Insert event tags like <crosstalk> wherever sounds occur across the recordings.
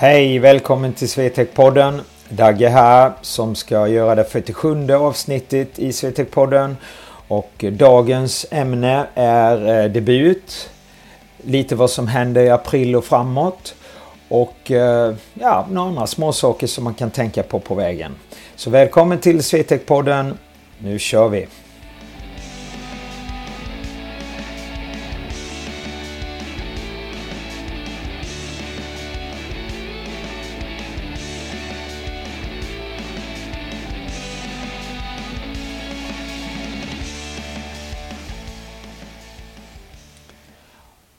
Hej, välkommen till Swetec-podden. Dagge här som ska göra det 47 avsnittet i Swetec-podden. Och dagens ämne är eh, debut. Lite vad som händer i april och framåt. Och eh, ja, några andra småsaker som man kan tänka på på vägen. Så välkommen till Swetec-podden. Nu kör vi!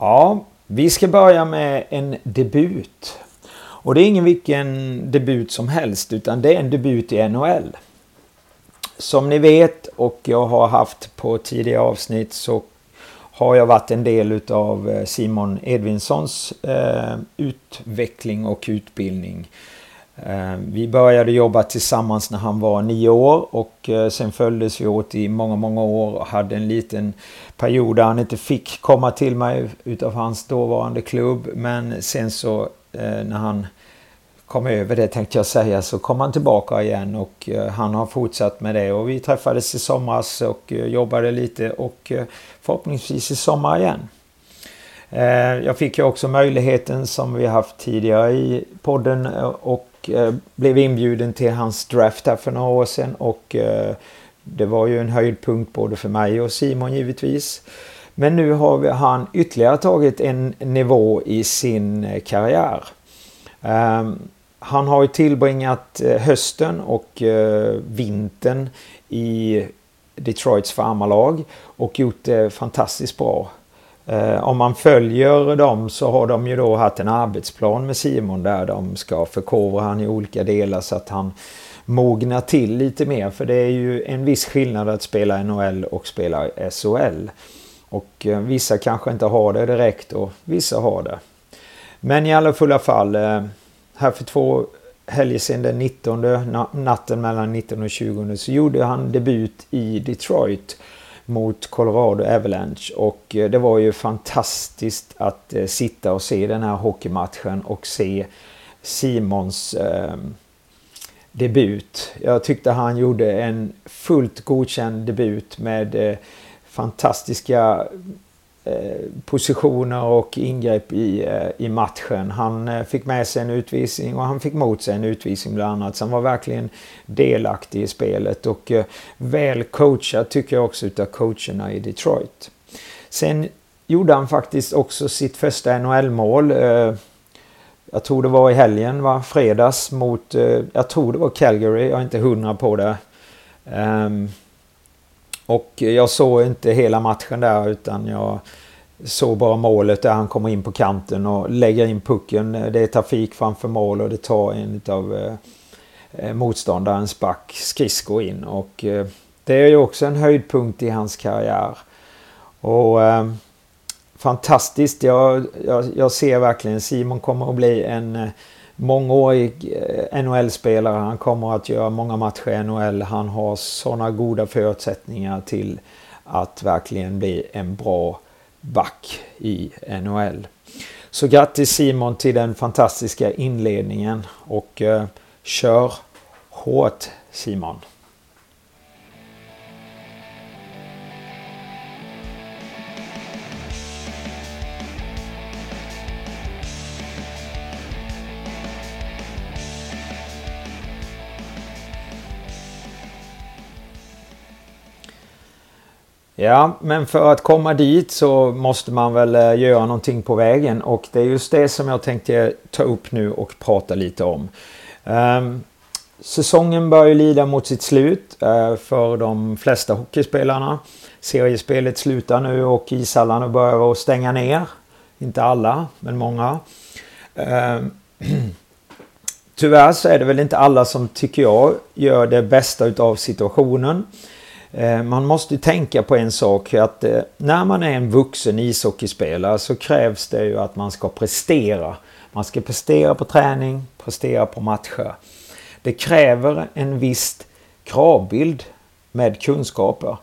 Ja, vi ska börja med en debut. Och det är ingen vilken debut som helst utan det är en debut i NHL. Som ni vet och jag har haft på tidigare avsnitt så har jag varit en del utav eh, Simon Edvinssons eh, utveckling och utbildning. Eh, vi började jobba tillsammans när han var nio år och eh, sen följdes vi åt i många, många år och hade en liten period där han inte fick komma till mig utav hans dåvarande klubb. Men sen så eh, när han kom över det tänkte jag säga så kom han tillbaka igen och han har fortsatt med det och vi träffades i somras och jobbade lite och förhoppningsvis i sommar igen. Jag fick ju också möjligheten som vi haft tidigare i podden och Eh, blev inbjuden till hans draft här för några år sedan och eh, det var ju en höjdpunkt både för mig och Simon givetvis. Men nu har han ytterligare tagit en nivå i sin eh, karriär. Ehm, han har ju tillbringat eh, hösten och eh, vintern i Detroits farmarlag och gjort det fantastiskt bra. Eh, om man följer dem så har de ju då haft en arbetsplan med Simon där de ska förkovra han i olika delar så att han mognar till lite mer. För det är ju en viss skillnad att spela NHL och spela SHL. Och eh, vissa kanske inte har det direkt och vissa har det. Men i alla fulla fall, eh, här för två helger sedan, den 19, natten mellan 19 och 20, så gjorde han debut i Detroit mot Colorado Avalanche och eh, det var ju fantastiskt att eh, sitta och se den här hockeymatchen och se Simons eh, debut. Jag tyckte han gjorde en fullt godkänd debut med eh, fantastiska Eh, positioner och ingrepp i, eh, i matchen. Han eh, fick med sig en utvisning och han fick mot sig en utvisning bland annat. Så han var verkligen delaktig i spelet och väl coachad tycker jag också utav coacherna i Detroit. Sen gjorde han faktiskt också sitt första NHL-mål. Jag tror det var i helgen, va? fredags mot, jag tror det var Calgary, jag är inte hundra på det. Ehm, och jag såg inte hela matchen där utan jag såg bara målet där han kommer in på kanten och lägger in pucken. Det är trafik framför mål och det tar en av eh, eh, motståndarens back skridsko in. Och eh, det är ju också en höjdpunkt i hans karriär. Och eh, fantastiskt. Jag, jag, jag, ser verkligen Simon kommer att bli en eh, mångårig eh, NHL-spelare. Han kommer att göra många matcher i NHL. Han har sådana goda förutsättningar till att verkligen bli en bra back i NHL. Så grattis Simon till den fantastiska inledningen och eh, kör hårt Simon! Ja, men för att komma dit så måste man väl eh, göra någonting på vägen och det är just det som jag tänkte ta upp nu och prata lite om. Um, säsongen börjar ju lida mot sitt slut uh, för de flesta hockeyspelarna. Seriespelet slutar nu och ishallarna börjar att stänga ner. Inte alla, men många. Um, <clears throat> tyvärr så är det väl inte alla som tycker jag gör det bästa utav situationen. Eh, man måste tänka på en sak att eh, när man är en vuxen ishockeyspelare så krävs det ju att man ska prestera. Man ska prestera på träning, prestera på matcher. Det kräver en viss kravbild med kunskaper.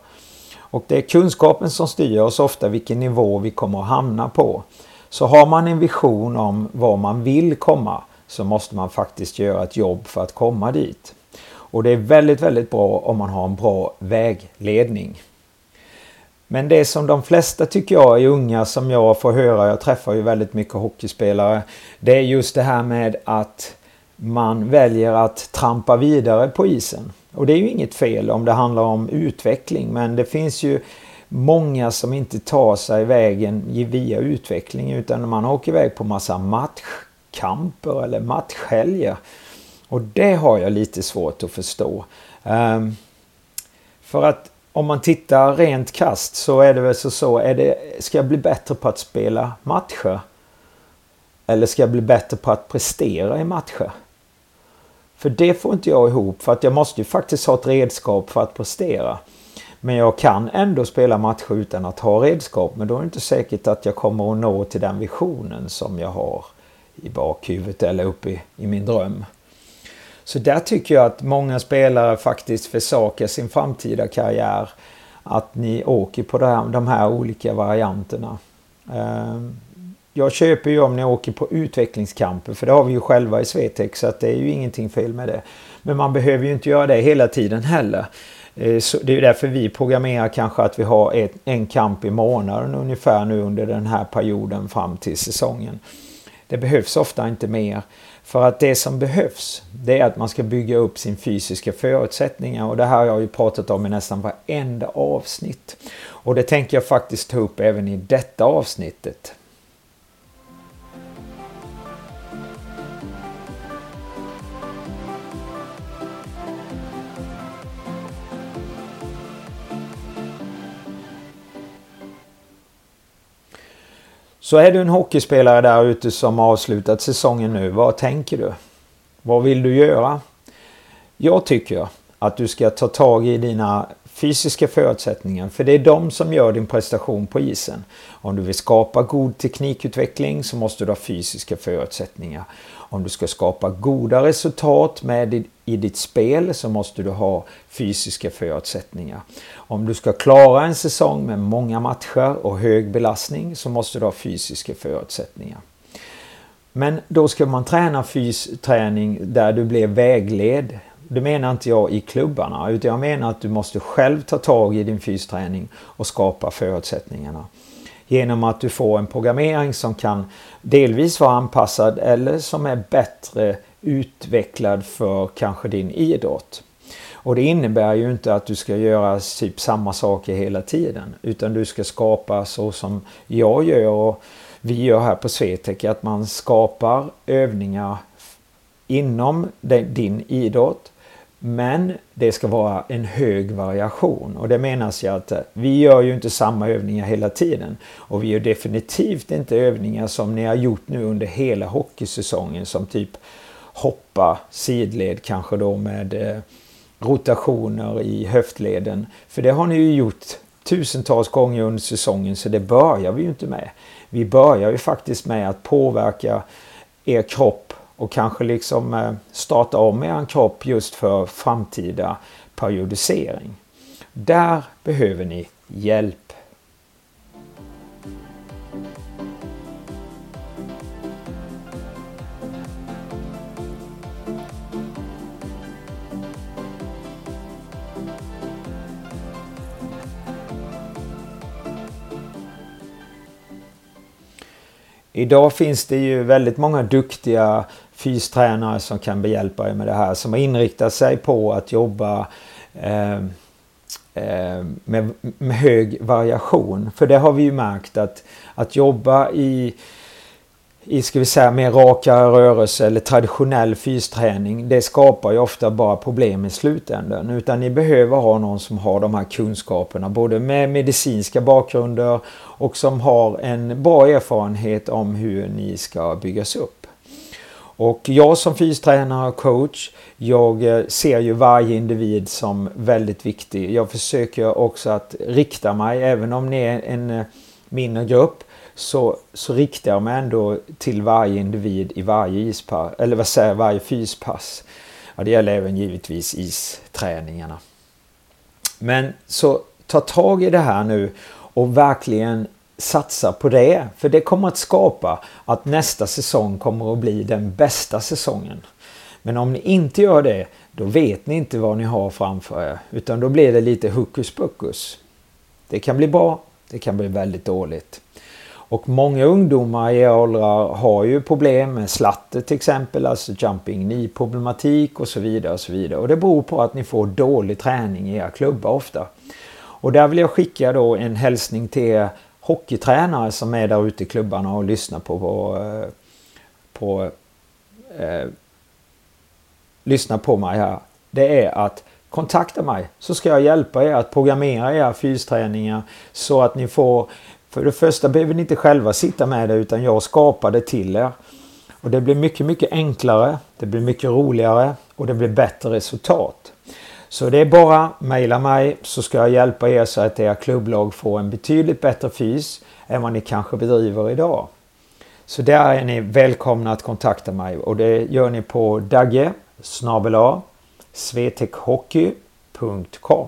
Och det är kunskapen som styr oss ofta vilken nivå vi kommer att hamna på. Så har man en vision om var man vill komma så måste man faktiskt göra ett jobb för att komma dit. Och det är väldigt, väldigt bra om man har en bra vägledning. Men det som de flesta tycker jag är unga som jag får höra, jag träffar ju väldigt mycket hockeyspelare, det är just det här med att man väljer att trampa vidare på isen. Och det är ju inget fel om det handlar om utveckling men det finns ju många som inte tar sig vägen via utveckling utan man åker iväg på massa matchkamper eller matchhelger. Och det har jag lite svårt att förstå. Um, för att om man tittar rent kast så är det väl så så, är det, ska jag bli bättre på att spela matcher? Eller ska jag bli bättre på att prestera i matcher? För det får inte jag ihop för att jag måste ju faktiskt ha ett redskap för att prestera. Men jag kan ändå spela matcher utan att ha redskap. Men då är det inte säkert att jag kommer att nå till den visionen som jag har i bakhuvudet eller uppe i, i min dröm. Så där tycker jag att många spelare faktiskt försakar sin framtida karriär. Att ni åker på de här olika varianterna. Ehm, jag köper ju om ni åker på utvecklingskamper för det har vi ju själva i Svetex så att det är ju ingenting fel med det. Men man behöver ju inte göra det hela tiden heller. Ehm, så det är därför vi programmerar kanske att vi har ett, en kamp i månaden ungefär nu under den här perioden fram till säsongen. Det behövs ofta inte mer. För att det som behövs det är att man ska bygga upp sin fysiska förutsättningar och det här har jag ju pratat om i nästan varenda avsnitt. Och det tänker jag faktiskt ta upp även i detta avsnittet. Så är du en hockeyspelare där ute som avslutat säsongen nu, vad tänker du? Vad vill du göra? Jag tycker att du ska ta tag i dina fysiska förutsättningar, för det är de som gör din prestation på isen. Om du vill skapa god teknikutveckling så måste du ha fysiska förutsättningar. Om du ska skapa goda resultat med i ditt spel så måste du ha fysiska förutsättningar. Om du ska klara en säsong med många matcher och hög belastning så måste du ha fysiska förutsättningar. Men då ska man träna fysträning där du blir vägled. Det menar inte jag i klubbarna utan jag menar att du måste själv ta tag i din fysträning och skapa förutsättningarna. Genom att du får en programmering som kan delvis vara anpassad eller som är bättre utvecklad för kanske din idrott. Och det innebär ju inte att du ska göra typ samma saker hela tiden utan du ska skapa så som jag gör och vi gör här på Swetec att man skapar övningar inom din idrott men det ska vara en hög variation och det menas ju att eh, vi gör ju inte samma övningar hela tiden. Och vi gör definitivt inte övningar som ni har gjort nu under hela hockeysäsongen som typ hoppa sidled kanske då med eh, rotationer i höftleden. För det har ni ju gjort tusentals gånger under säsongen så det börjar vi ju inte med. Vi börjar ju faktiskt med att påverka er kropp och kanske liksom eh, starta om er kropp just för framtida periodisering. Där behöver ni hjälp. Idag finns det ju väldigt många duktiga fystränare som kan behjälpa er med det här. Som har inriktat sig på att jobba eh, eh, med, med, hög variation. För det har vi ju märkt att, att jobba i i ska vi säga mer raka rörelse eller traditionell fysträning det skapar ju ofta bara problem i slutändan. Utan ni behöver ha någon som har de här kunskaperna både med medicinska bakgrunder och som har en bra erfarenhet om hur ni ska byggas upp. Och jag som fystränare och coach, jag eh, ser ju varje individ som väldigt viktig. Jag försöker också att rikta mig, även om ni är en eh, mindre grupp, så, så riktar jag mig ändå till varje individ i varje ispass, eller vad säger varje fyspass. Ja, det gäller även givetvis isträningarna. Men så ta tag i det här nu och verkligen satsa på det. För det kommer att skapa att nästa säsong kommer att bli den bästa säsongen. Men om ni inte gör det, då vet ni inte vad ni har framför er. Utan då blir det lite hokus pokus. Det kan bli bra, det kan bli väldigt dåligt. Och många ungdomar i åldrar har ju problem med slatter till exempel, alltså jumping knee problematik och så vidare och så vidare. Och det beror på att ni får dålig träning i era klubbar ofta. Och där vill jag skicka då en hälsning till er hockeytränare som är där ute i klubbarna och lyssnar på, på, eh, på eh, lyssna på mig här. Det är att kontakta mig så ska jag hjälpa er att programmera era fysträningar så att ni får för det första behöver ni inte själva sitta med det utan jag skapar det till er. Och det blir mycket, mycket enklare, det blir mycket roligare och det blir bättre resultat. Så det är bara mejla mig så ska jag hjälpa er så att era klubblag får en betydligt bättre fys än vad ni kanske bedriver idag. Så där är ni välkomna att kontakta mig och det gör ni på dagge svetekhockey.com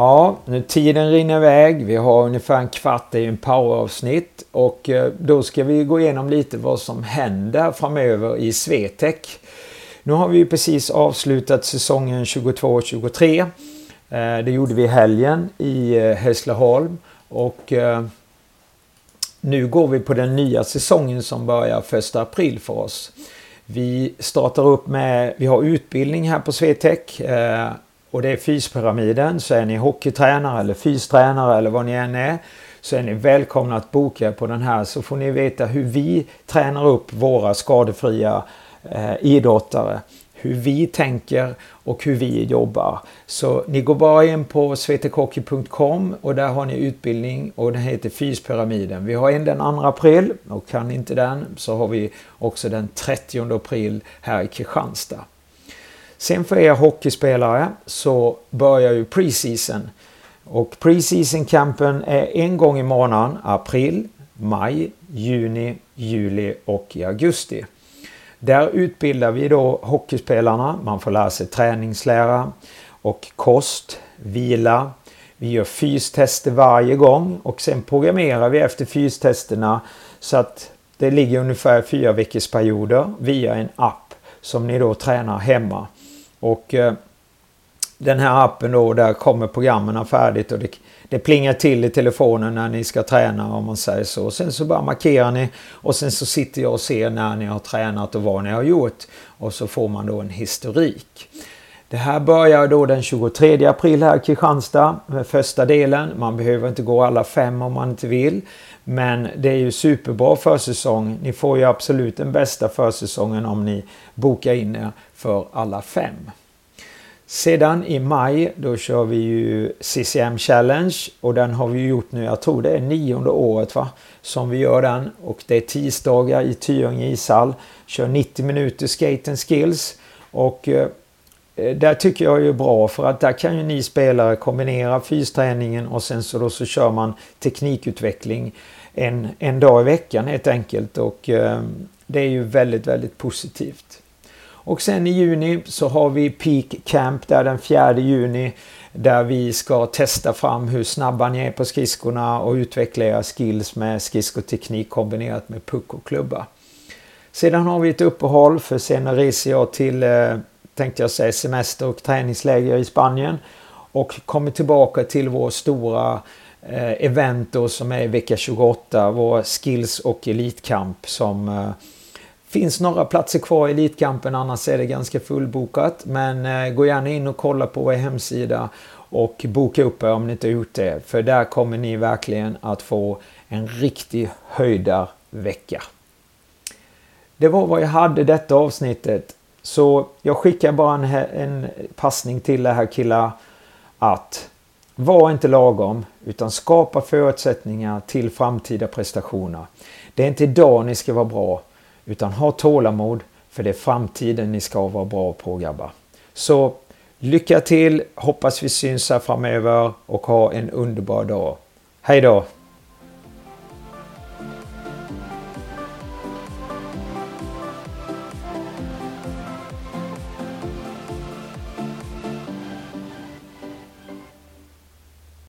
Ja, nu tiden rinner iväg. Vi har ungefär en kvart, i en poweravsnitt. Och eh, då ska vi gå igenom lite vad som händer framöver i Swetec. Nu har vi ju precis avslutat säsongen 22-23. Eh, det gjorde vi i helgen i eh, Hässleholm. Och nu går vi på den nya säsongen som börjar 1 april för oss. Vi startar upp med, vi har utbildning här på Swetec och det är fyspyramiden. Så är ni hockeytränare eller fystränare eller vad ni än är så är ni välkomna att boka på den här så får ni veta hur vi tränar upp våra skadefria eh, idrottare. Hur vi tänker och hur vi jobbar. Så ni går bara in på svetekocky.com och där har ni utbildning och den heter Fyspyramiden. Vi har en den 2 april och kan inte den så har vi också den 30 april här i Kristianstad. Sen för er hockeyspelare så börjar ju preseason. Och preseason-campen är en gång i månaden, april, maj, juni, juli och i augusti. Där utbildar vi då hockeyspelarna. Man får lära sig träningslära och kost, vila. Vi gör fystester varje gång och sen programmerar vi efter fystesterna så att det ligger ungefär fyra veckors perioder via en app som ni då tränar hemma. Och eh, den här appen då, där kommer programmen färdigt och det, det plingar till i telefonen när ni ska träna om man säger så. Och sen så bara markerar ni och sen så sitter jag och ser när ni har tränat och vad ni har gjort. Och så får man då en historik. Det här börjar då den 23 april här i Kristianstad med första delen. Man behöver inte gå alla fem om man inte vill. Men det är ju superbra försäsong. Ni får ju absolut den bästa försäsongen om ni bokar in er för alla fem. Sedan i maj då kör vi ju CCM Challenge och den har vi gjort nu, jag tror det är nionde året va, som vi gör den och det är tisdagar i Tyringe ishall. Kör 90 minuter skate and skills och eh, där tycker jag är bra för att där kan ju ni spelare kombinera fysträningen och sen så då så kör man teknikutveckling en, en dag i veckan helt enkelt och ehm, det är ju väldigt, väldigt positivt. Och sen i juni så har vi Peak Camp där den 4 juni där vi ska testa fram hur snabba ni är på skridskorna och utveckla era skills med skridskoteknik kombinerat med puck och klubba. Sedan har vi ett uppehåll för sen reser jag till, eh, tänkte jag säga, semester och träningsläger i Spanien och kommer tillbaka till vår stora Eh, event då som är vecka 28, vår skills och elitkamp som eh, finns några platser kvar i Elitkampen, annars är det ganska fullbokat. Men eh, gå gärna in och kolla på vår hemsida och boka upp er om ni inte har gjort det. För där kommer ni verkligen att få en riktig höjdarvecka. Det var vad jag hade detta avsnittet. Så jag skickar bara en, en passning till det här killar att var inte lagom utan skapa förutsättningar till framtida prestationer. Det är inte idag ni ska vara bra utan ha tålamod för det är framtiden ni ska vara bra på grabbar. Så lycka till, hoppas vi syns här framöver och ha en underbar dag. Hej då!